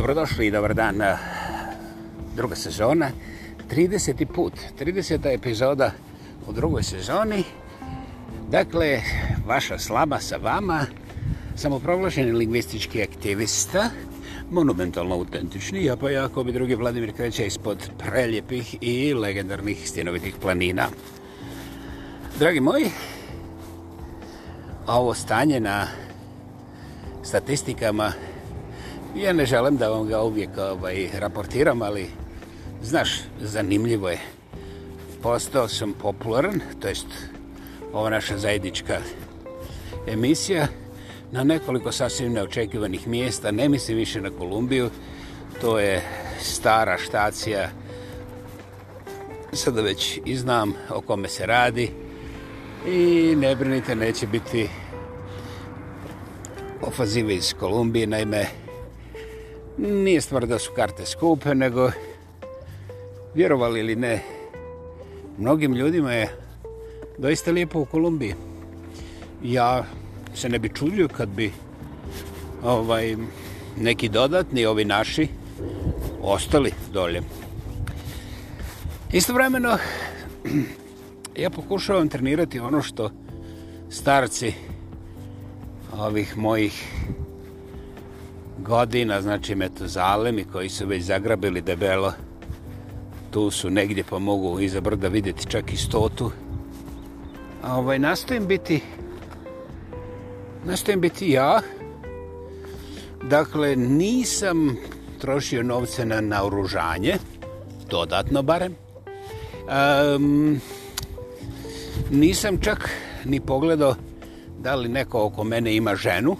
Dobrodošli i dobar dan druga sezona. 30. put, 30. epizoda u drugoj sezoni. Dakle, vaša slaba sa vama, samoproglašeni lingvistički aktivista, monumentalno autentični, ja pa jako bi drugi Vladimir kreće ispod preljepih i legendarnih stjenovitih planina. Dragi moji, ovo stanje na statistikama Ja ne želim da vam ga uvijek ovaj, raportiram, ali znaš, zanimljivo je. Postao sam popularan, to jest ova naša zajednička emisija, na nekoliko sasvim neočekivanih mjesta, ne mislim više na Kolumbiju, to je stara štacija, sada već i znam o kome se radi i ne brinite, neće biti ofazive iz Kolumbije, naime, ime nije stvar da su karte skupe, nego vjerovali ili ne, mnogim ljudima je doista lijepo u Kolumbiji. Ja se ne bi čudio kad bi ovaj neki dodatni, ovi naši, ostali dolje. Isto vremeno, ja pokušavam trenirati ono što starci ovih mojih godina, znači metozalemi koji su već zagrabili debelo. Tu su negdje pa mogu iza brda vidjeti čak i stotu. A ovaj, nastojim biti nastojim biti ja. Dakle, nisam trošio novce na naoružanje, dodatno barem. Um, nisam čak ni pogledao da li neko oko mene ima ženu,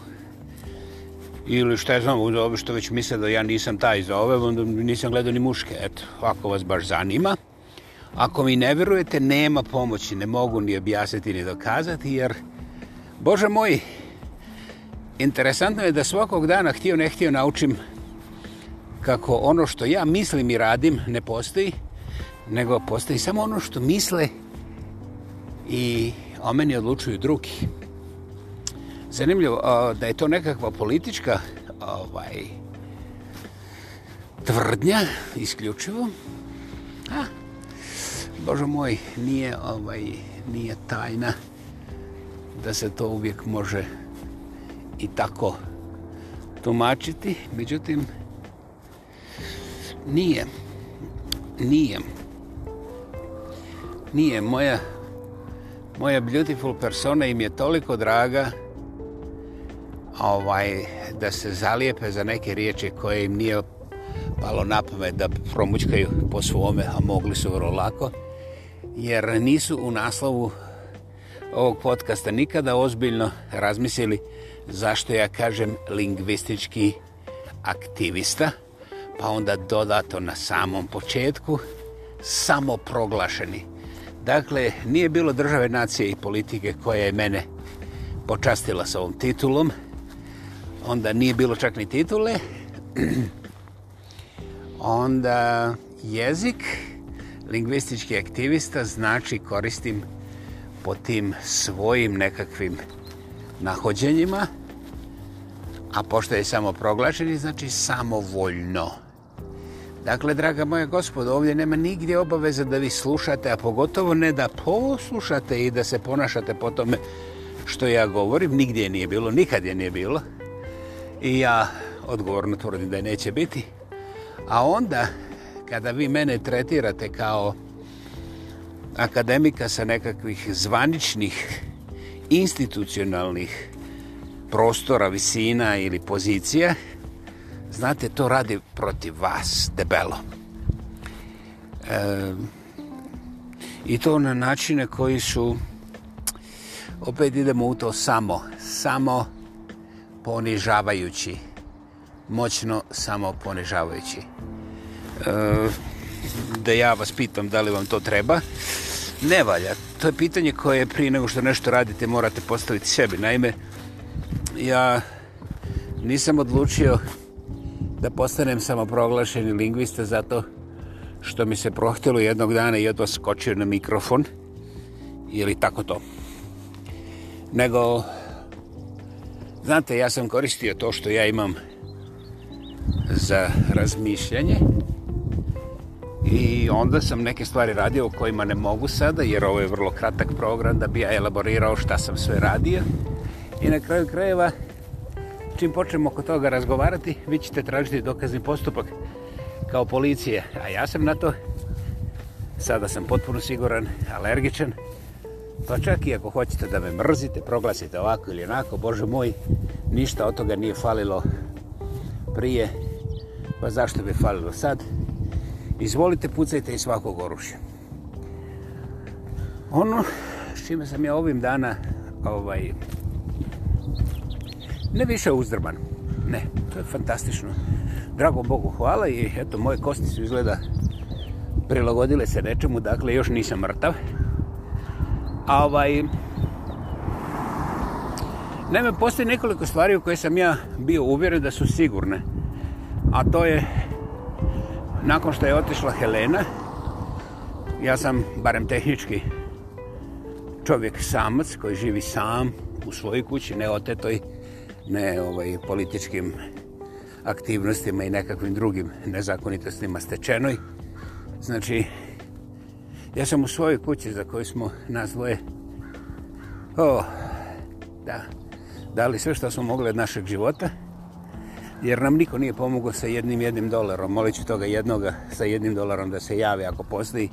ili šta je znam, što već misle da ja nisam taj za ove, onda nisam gledao ni muške. Eto, ako vas baš zanima. Ako mi ne vjerujete, nema pomoći, ne mogu ni objasniti ni dokazati, jer, Bože moj, interesantno je da svakog dana htio ne htio naučim kako ono što ja mislim i radim ne postoji, nego postoji samo ono što misle i o meni odlučuju drugih. Zanimljivo a, da je to nekakva politička ovaj tvrdnja isključivo. A, Bože moj, nije ovaj nije tajna da se to uvijek može i tako tumačiti. Međutim, nije. Nije. Nije. Moja, moja beautiful persona im je toliko draga da ovaj da se zalijepe za neke riječi koje im nije palo na pamet da promućkaju po svome, a mogli su vrlo lako, jer nisu u naslovu ovog podcasta nikada ozbiljno razmislili zašto ja kažem lingvistički aktivista, pa onda dodato na samom početku samo proglašeni. Dakle, nije bilo države, nacije i politike koja je mene počastila sa ovom titulom, onda nije bilo čak ni titule. onda jezik, lingvistički aktivista, znači koristim po tim svojim nekakvim nahođenjima, a pošto je samo proglašeni, znači samovoljno. Dakle, draga moja gospoda, ovdje nema nigdje obaveza da vi slušate, a pogotovo ne da poslušate i da se ponašate po tome što ja govorim. Nigdje nije bilo, nikad je nije bilo. I ja odgovorno tvrdim da neće biti. A onda, kada vi mene tretirate kao akademika sa nekakvih zvaničnih, institucionalnih prostora, visina ili pozicija, znate, to radi protiv vas, debelo. E, I to na načine koji su, opet idemo u to samo, samo, ponižavajući. Moćno samo ponižavajući. E, da ja vas pitam da li vam to treba, ne valja. To je pitanje koje prije nego što nešto radite morate postaviti sebi. Naime, ja nisam odlučio da postanem samoproglašeni lingvista zato što mi se prohtjelo jednog dana i odvaskočio na mikrofon ili tako to. Nego, Znate, ja sam koristio to što ja imam za razmišljanje i onda sam neke stvari radio o kojima ne mogu sada, jer ovo je vrlo kratak program da bi ja elaborirao šta sam sve radio. I na kraju krajeva, čim počnemo oko toga razgovarati, vi ćete tražiti dokazni postupak kao policije, a ja sam na to, sada sam potpuno siguran, alergičan, pa čak i ako hoćete da me mrzite, proglasite ovako ili onako, Bože moj, ništa od toga nije falilo prije, pa zašto bi falilo sad? Izvolite, pucajte iz svakog oružja. Ono s čime sam ja ovim dana, ovaj, ne više uzdrman, ne, to je fantastično. Drago Bogu, hvala i eto, moje kosti su izgleda prilagodile se nečemu, dakle, još nisam mrtav. A ovaj... Naime, postoji nekoliko stvari u koje sam ja bio uvjeren da su sigurne. A to je... Nakon što je otišla Helena, ja sam, barem tehnički, čovjek samac koji živi sam u svojoj kući, ne otetoj, ne ovaj, političkim aktivnostima i nekakvim drugim nezakonitostima stečenoj. Znači, Ja sam u svojoj kući za koju smo nazvoje o, oh, da, dali sve što smo mogli od našeg života, jer nam niko nije pomogao sa jednim jednim dolarom. Molit ću toga jednoga sa jednim dolarom da se jave ako postoji.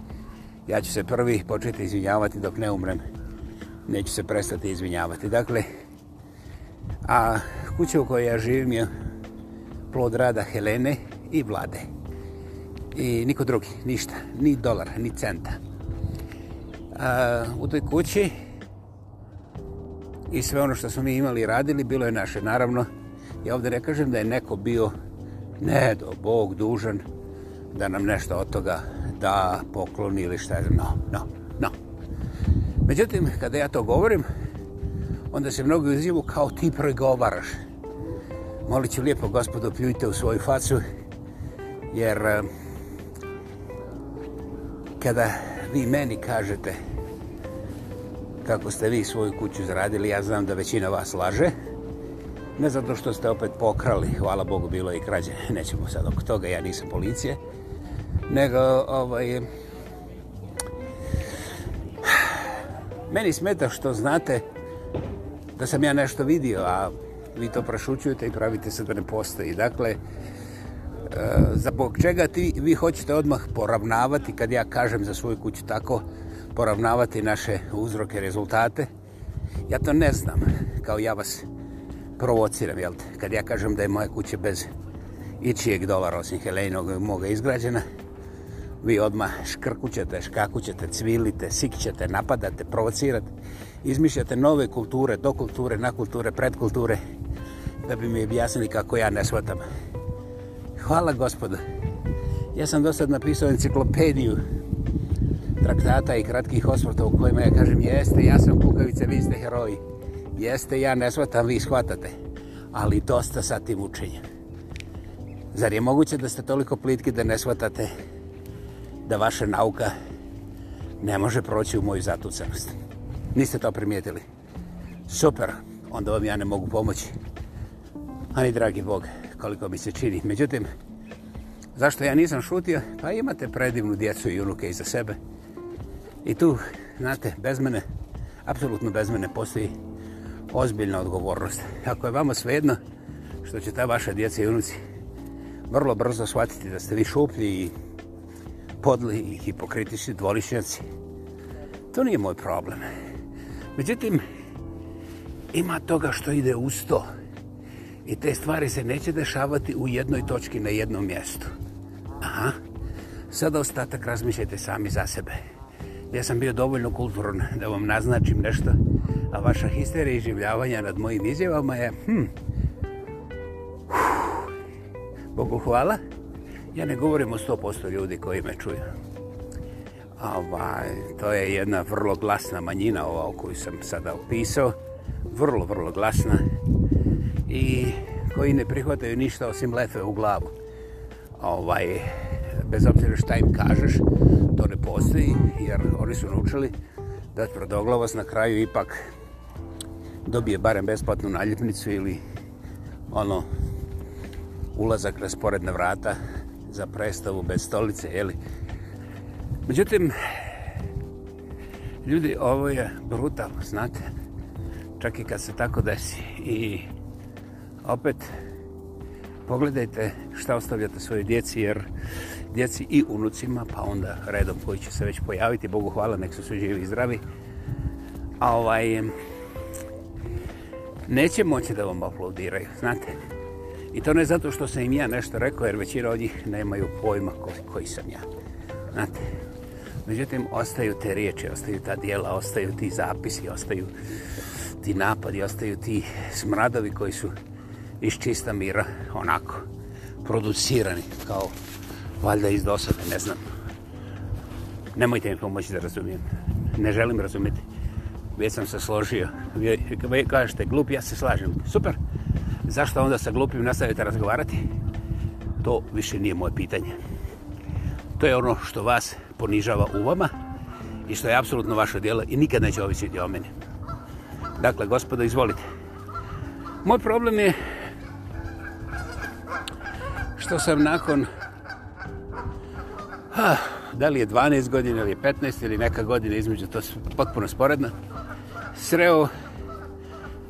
Ja ću se prvi početi izvinjavati dok ne umrem. Neću se prestati izvinjavati. Dakle, a kuća u kojoj ja živim je plod rada Helene i vlade i niko drugi, ništa, ni dolar, ni centa. A, u toj kući i sve ono što smo mi imali radili bilo je naše. Naravno, ja ovdje ne kažem da je neko bio ne do Bog dužan da nam nešto od toga da pokloni ili šta je. No, no, no. Međutim, kada ja to govorim, onda se mnogo izjavu kao ti pregovaraš. Molit ću lijepo, gospodo, pljujte u svoju facu, jer uh, kada vi meni kažete kako ste vi svoju kuću zaradili, ja znam da većina vas laže. Ne zato što ste opet pokrali, hvala Bogu, bilo i krađe, nećemo sad oko toga, ja nisam policije, nego ovaj... Meni smeta što znate da sam ja nešto vidio, a vi to prešućujete i pravite se da ne postoji. Dakle, uh, E, za bog čega ti, vi hoćete odmah poravnavati, kad ja kažem za svoju kuću tako, poravnavati naše uzroke, rezultate. Ja to ne znam, kao ja vas provociram, jel te? Kad ja kažem da je moja kuća bez ičijeg dolara, osim helenog moga izgrađena, vi odmah škrkućete, škakućete, cvilite, sikćete, napadate, provocirate, izmišljate nove kulture, dokulture, nakulture, predkulture, da bi mi objasnili kako ja ne shvatam hvala gospoda. Ja sam do sad napisao enciklopediju traktata i kratkih osvrta u kojima ja kažem jeste, ja sam kukavice, vi ste heroji. Jeste, ja ne shvatam, vi shvatate. Ali dosta sa tim učenjem. Zar je moguće da ste toliko plitki da ne shvatate da vaša nauka ne može proći u moju zatucanost? Niste to primijetili? Super, onda vam ja ne mogu pomoći. Ani dragi Boga koliko mi se čini. Međutim, zašto ja nisam šutio? Pa imate predivnu djecu i unuke iza sebe. I tu, znate, bez mene, apsolutno bez mene postoji ozbiljna odgovornost. Ako je vama svejedno što će ta vaša djeca i unuci vrlo brzo shvatiti da ste vi šuplji i podli i hipokritični dvolišnjaci, to nije moj problem. Međutim, ima toga što ide uz to. I te stvari se neće dešavati u jednoj točki na jednom mjestu. Aha. Sada ostatak razmišljajte sami za sebe. Ja sam bio dovoljno kulturan da vam naznačim nešto, a vaša histerija i življavanja nad mojim izjevama je... Hm. Bogu hvala. Ja ne govorim o 100% ljudi koji me čuju. Ovaj, to je jedna vrlo glasna manjina ova o kojoj sam sada opisao. Vrlo, vrlo glasna manjina i koji ne prihvataju ništa osim letve u glavu. Ovaj, bez obzira šta im kažeš, to ne postoji, jer oni su naučili da tvrdoglavost na kraju ipak dobije barem besplatnu naljepnicu ili ono ulazak na sporedna vrata za prestavu bez stolice, jeli? Međutim, ljudi, ovo je brutalno, znate? Čak i kad se tako desi i opet pogledajte šta ostavljate svoje djeci, jer djeci i unucima, pa onda redom koji će se već pojaviti, Bogu hvala, nek su živi i zdravi. A ovaj, neće moći da vam aplaudiraju, znate. I to ne zato što sam im ja nešto rekao, jer većina od njih nemaju pojma koji, koji sam ja. Znate, međutim, ostaju te riječi, ostaju ta dijela, ostaju ti zapisi, ostaju ti napadi, ostaju ti smradovi koji su iz čista mira, onako, producirani, kao valjda iz dosade, ne znam. Nemojte mi pomoći da razumijem. Ne želim razumjeti. Već sam se složio. Vi, vi kažete, glup, ja se slažem. Super. Zašto onda sa glupim nastavite razgovarati? To više nije moje pitanje. To je ono što vas ponižava u vama i što je apsolutno vaše dijelo i nikad neće ovisiti o mene. Dakle, gospodo, izvolite. Moj problem je što sam nakon ha, da li je 12 godina ili 15 ili neka godina između to je potpuno sporedno sreo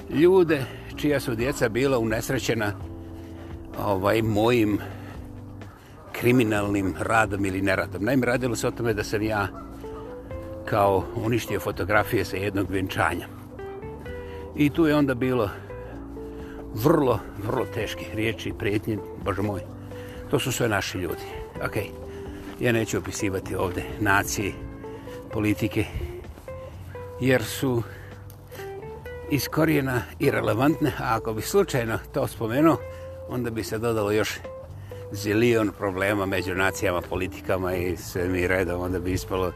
ljude čija su djeca bila unesrećena ovaj mojim kriminalnim radom ili neradom. Naime, radilo se o tome da sam ja kao uništio fotografije sa jednog vjenčanja. I tu je onda bilo vrlo, vrlo teških riječi, prijetnje, bože moj. To su sve naši ljudi. Okay. Ja neću opisivati ovde nacije, politike, jer su iz korijena irrelevantne, a ako bi slučajno to spomenuo, onda bi se dodalo još zilion problema među nacijama, politikama i svem i redom, onda bi ispalo...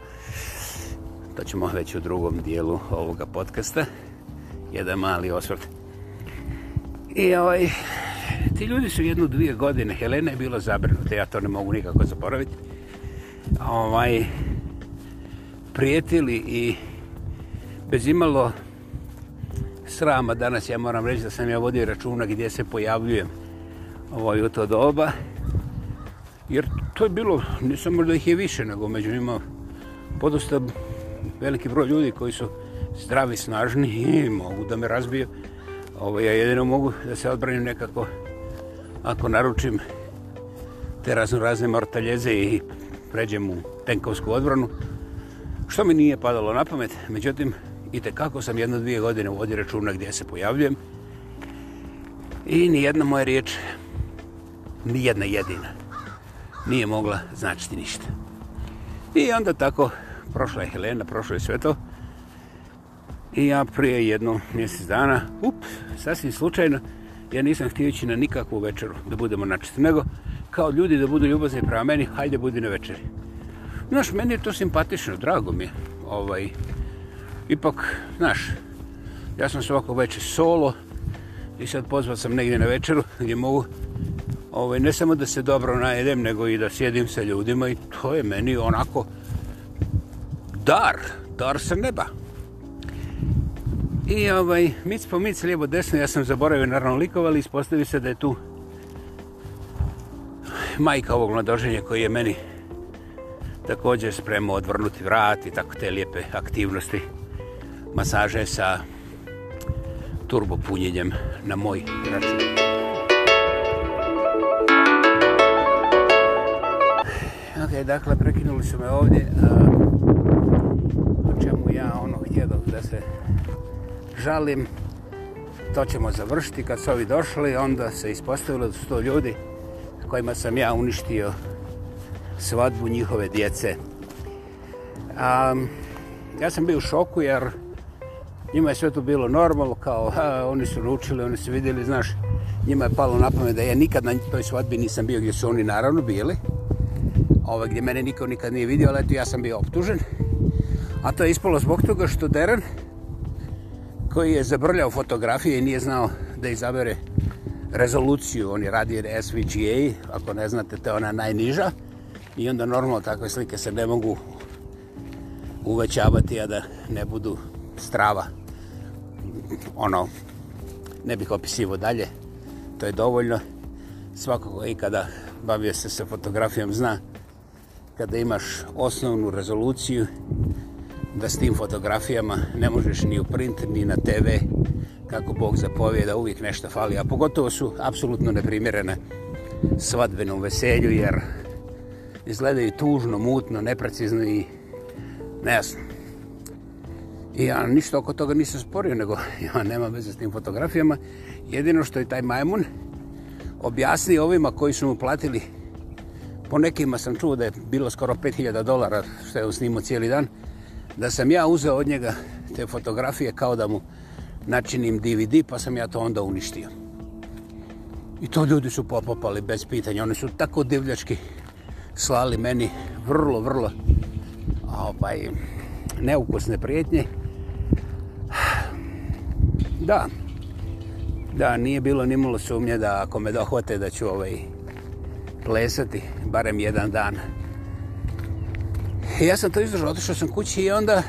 To ćemo već u drugom dijelu ovoga podcasta. Jedan mali osvrt. I ovaj ti ljudi su jednu, dvije godine, Helena je bila zabrinuta, ja to ne mogu nikako zaboraviti, ovaj, prijetili i bez imalo srama danas, ja moram reći da sam ja vodio računa gdje se pojavljujem ovaj, u to doba, jer to je bilo, ne samo da ih je više, nego među njima podosta veliki broj ljudi koji su zdravi, snažni i mogu da me razbiju. Ovo, ovaj, ja jedino mogu da se odbranim nekako ako naručim te razno razne mortaljeze i pređem u tenkovsku odbranu, što mi nije padalo na pamet. Međutim, i kako sam jedno dvije godine u vodi računa gdje se pojavljujem i nijedna moja riječ, nijedna jedina, nije mogla značiti ništa. I onda tako, prošla je Helena, prošlo je sve to, i ja prije jedno mjesec dana, up, sasvim slučajno, ja nisam htio ići na nikakvu večeru da budemo načisti, nego kao ljudi da budu ljubazni prema meni, hajde budi na večeri. Znaš, meni je to simpatično, drago mi je. Ovaj, ipak, znaš, ja sam se ovako večer solo i sad pozvao sam negdje na večeru gdje mogu ovaj, ne samo da se dobro najedem, nego i da sjedim sa ljudima i to je meni onako dar, dar sa neba. I ovaj, mic po mic, lijevo desno, ja sam zaboravio naravno likova, ali ispostavi se da je tu majka ovog mladoženja koji je meni također spremao odvrnuti vrat i tako te lijepe aktivnosti masaže sa turbopunjenjem na moj račun. Ok, dakle, prekinuli su me ovdje. Uh, žalim. To ćemo završiti kad su ovi došli, onda se ispostavilo da su to ljudi kojima sam ja uništio svadbu njihove djece. A, ja sam bio u šoku jer njima je sve to bilo normalno, kao a, oni su ručili, oni su vidjeli, znaš, njima je palo na pamet da ja nikad na toj svadbi nisam bio gdje su oni naravno bili, ovaj, gdje mene niko nikad nije vidio, ali eto ja sam bio optužen. A to je ispalo zbog toga što Deren, koji je zabrljao fotografije i nije znao da izabere rezoluciju. On je radi SVGA, ako ne znate, to je ona najniža. I onda normalno takve slike se ne mogu uvećavati, a da ne budu strava. Ono, ne bih opisivo dalje, to je dovoljno. Svako i kada bavio se sa fotografijom zna kada imaš osnovnu rezoluciju da s tim fotografijama ne možeš ni u print, ni na TV, kako Bog zapovijeda, uvijek nešto fali, a pogotovo su apsolutno neprimjerene svadbenom veselju, jer izgledaju tužno, mutno, neprecizno i nejasno. I ja ništa oko toga nisam sporio, nego ja nema veze s tim fotografijama. Jedino što je taj majmun objasnio ovima koji su mu platili, po nekima sam čuo da je bilo skoro 5000 dolara što je on snimao cijeli dan, da sam ja uzeo od njega te fotografije kao da mu načinim DVD, pa sam ja to onda uništio. I to ljudi su popopali bez pitanja. Oni su tako divljački slali meni vrlo, vrlo ovaj, neukusne prijetnje. Da, da, nije bilo nimalo sumnje da ako me dohvate da ću ovaj plesati barem jedan dan I e, ja sam to izdržao, otišao sam kući i onda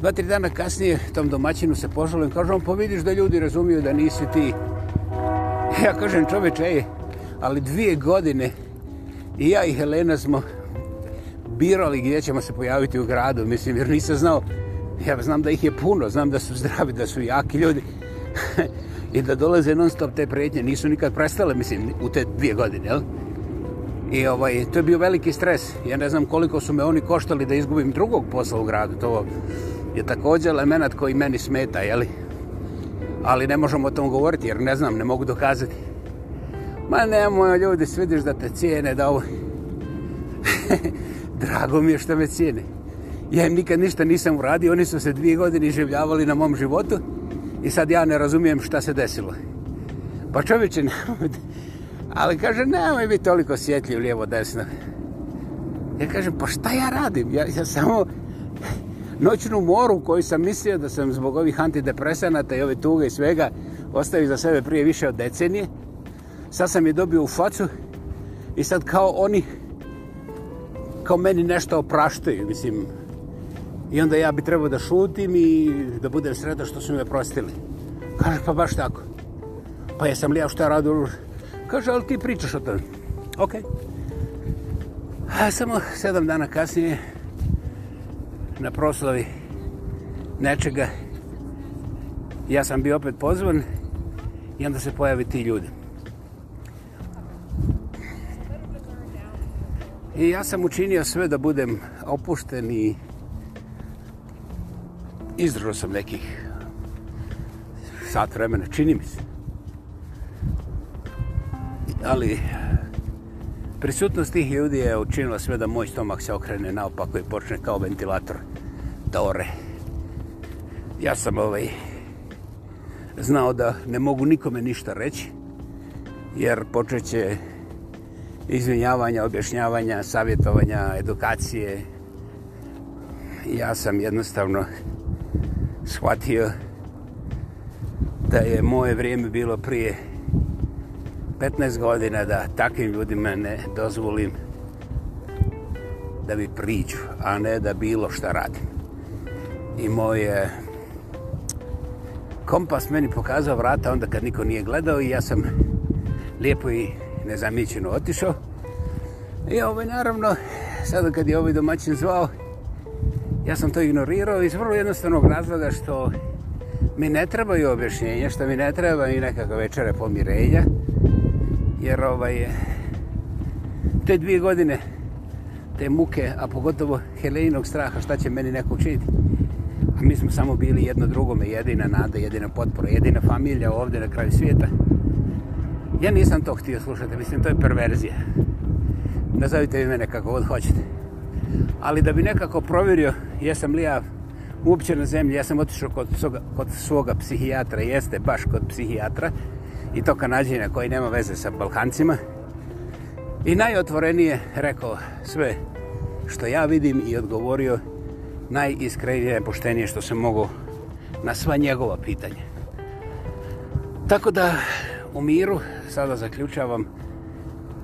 dva, tri dana kasnije tom domaćinu se požalim. Kažu on, povidiš pa da ljudi razumiju da nisi ti. Ja kažem, čoveč, ej, ali dvije godine i ja i Helena smo birali gdje ćemo se pojaviti u gradu. Mislim, jer nisam znao, ja znam da ih je puno, znam da su zdravi, da su jaki ljudi. I da dolaze non stop te prijetnje, nisu nikad prestale, mislim, u te dvije godine, jel? I ovaj, to je bio veliki stres. Ja ne znam koliko su me oni koštali da izgubim drugog posla u gradu. To je također elemenat koji meni smeta, jeli? Ali ne možemo o tom govoriti jer ne znam, ne mogu dokazati. Ma nemoj, ljudi, svidiš da te cijene, da ovo... Drago mi je što me cijene. Ja im nikad ništa nisam uradio, oni su se dvije godine življavali na mom životu i sad ja ne razumijem šta se desilo. Pa čovječe, Ali kaže, nemoj biti toliko sjetljiv lijevo desno. Ja kažem, pa šta ja radim? Ja, ja samo noćnu moru koju sam mislio da sam zbog ovih antidepresanata i ove tuge i svega ostavi za sebe prije više od decenije. Sad sam je dobio u facu i sad kao oni kao meni nešto opraštaju, mislim. I onda ja bi trebao da šutim i da budem sredo što su me prostili. Kaže, pa baš tako. Pa jesam li ja što ja radu? Kaže, ali ti pričaš o tome. Ok. A samo sedam dana kasnije, na proslavi nečega, ja sam bio opet pozvan i onda se pojavi ti ljudi. I ja sam učinio sve da budem opušten i izdružio sam nekih sat vremena, čini mi se ali prisutnost tih ljudi je učinila sve da moj stomak se okrene naopako i počne kao ventilator da ore. Ja sam ovaj znao da ne mogu nikome ništa reći, jer počeće izvinjavanja, objašnjavanja, savjetovanja, edukacije. Ja sam jednostavno shvatio da je moje vrijeme bilo prije 15 godina da takvim ljudima ne dozvolim da mi priđu, a ne da bilo šta radim. I moj e, kompas meni pokazao vrata onda kad niko nije gledao i ja sam lijepo i nezamićeno otišao. I ovaj naravno, sada kad je ovaj domaćin zvao, ja sam to ignorirao iz vrlo jednostavnog razloga što mi ne trebaju objašnjenja, što mi ne treba i nekakve večere pomirenja jer ovaj, te dvije godine te muke, a pogotovo Helenog straha šta će meni neko učiniti. A mi smo samo bili jedno drugome, jedina nada, jedina potpora, jedina familija ovdje na kraju svijeta. Ja nisam to htio slušati, mislim to je perverzija. Nazovite vi mene kako god hoćete. Ali da bi nekako provjerio jesam li ja uopće na zemlji, ja sam otišao kod, kod svoga psihijatra, jeste baš kod psihijatra, i to kanadžina koji nema veze sa Balkancima. I najotvorenije rekao sve što ja vidim i odgovorio najiskrenije i poštenije što se mogu na sva njegova pitanja. Tako da u miru sada zaključavam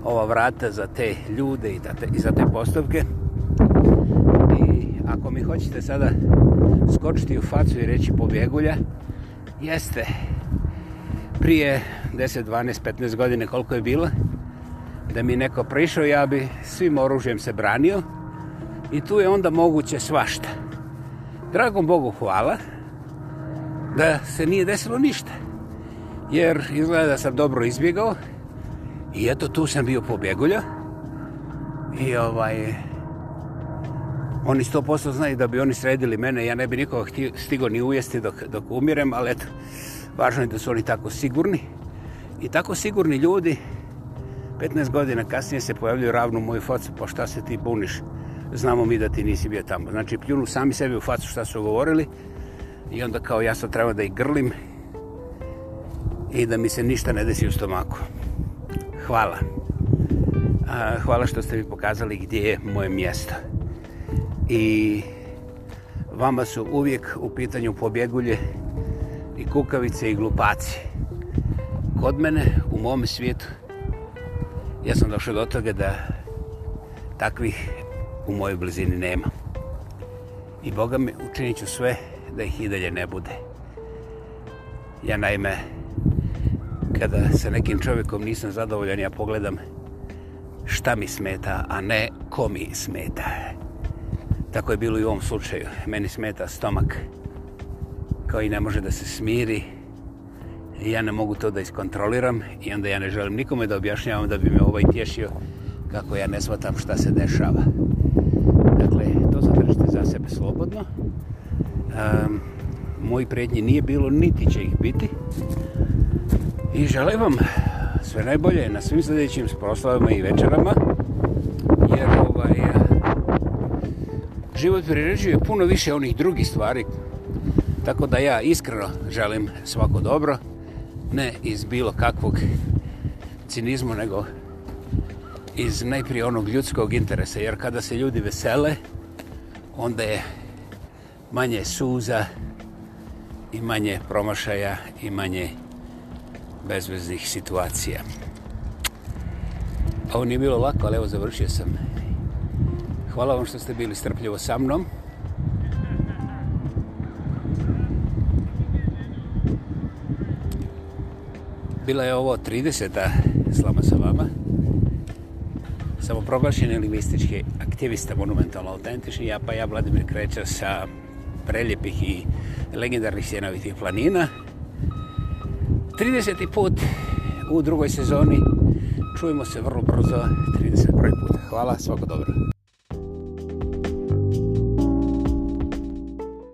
ova vrata za te ljude i za te, i za te postavke. I ako mi hoćete sada skočiti u facu i reći pobjegulja, jeste, jeste, prije 10, 12, 15 godine koliko je bilo, da mi neko prišao, ja bi svim oružjem se branio i tu je onda moguće svašta. Dragom Bogu hvala da se nije desilo ništa. Jer izgleda da sam dobro izbjegao i eto tu sam bio pobjegulja i ovaj oni 100% znaju da bi oni sredili mene, ja ne bi nikoga stigo ni ujesti dok, dok umirem, ali eto važno je da su oni tako sigurni. I tako sigurni ljudi 15 godina kasnije se pojavljaju ravno u moju facu, pa šta se ti buniš? Znamo mi da ti nisi bio tamo. Znači, pljunu sami sebi u facu šta su govorili i onda kao ja sad treba da ih grlim i da mi se ništa ne desi u stomaku. Hvala. A, hvala što ste mi pokazali gdje je moje mjesto. I vama su uvijek u pitanju pobjegulje po i kukavice i glupaci. Kod mene, u mom svijetu, ja sam došao do toga da takvih u mojoj blizini nema. I Boga mi učinit ću sve da ih i dalje ne bude. Ja naime, kada sa nekim čovjekom nisam zadovoljan, ja pogledam šta mi smeta, a ne ko mi smeta. Tako je bilo i u ovom slučaju. Meni smeta stomak. Stomak kao i ne može da se smiri. Ja ne mogu to da iskontroliram i onda ja ne želim nikome da objašnjavam da bi me ovaj tješio kako ja ne shvatam šta se dešava. Dakle, to zadržite za sebe slobodno. Um, moj prednji nije bilo, niti će ih biti. I želim vam sve najbolje na svim sljedećim proslavama i večerama, jer ovaj, život priređuje puno više onih drugih stvari Tako da ja iskreno želim svako dobro, ne iz bilo kakvog cinizma, nego iz najprije onog ljudskog interesa. Jer kada se ljudi vesele, onda je manje suza i manje promašaja i manje bezveznih situacija. Ovo nije bilo lako, ali evo završio sam. Hvala vam što ste bili strpljivo sa mnom. bila je ovo 30. slama sa vama. Samo proglašeni lingvistički aktivista monumentalno autentični. Ja pa ja, Vladimir Kreća, sa preljepih i legendarnih sjenovitih planina. 30. put u drugoj sezoni. Čujemo se vrlo brzo 31. puta. Hvala, svako dobro.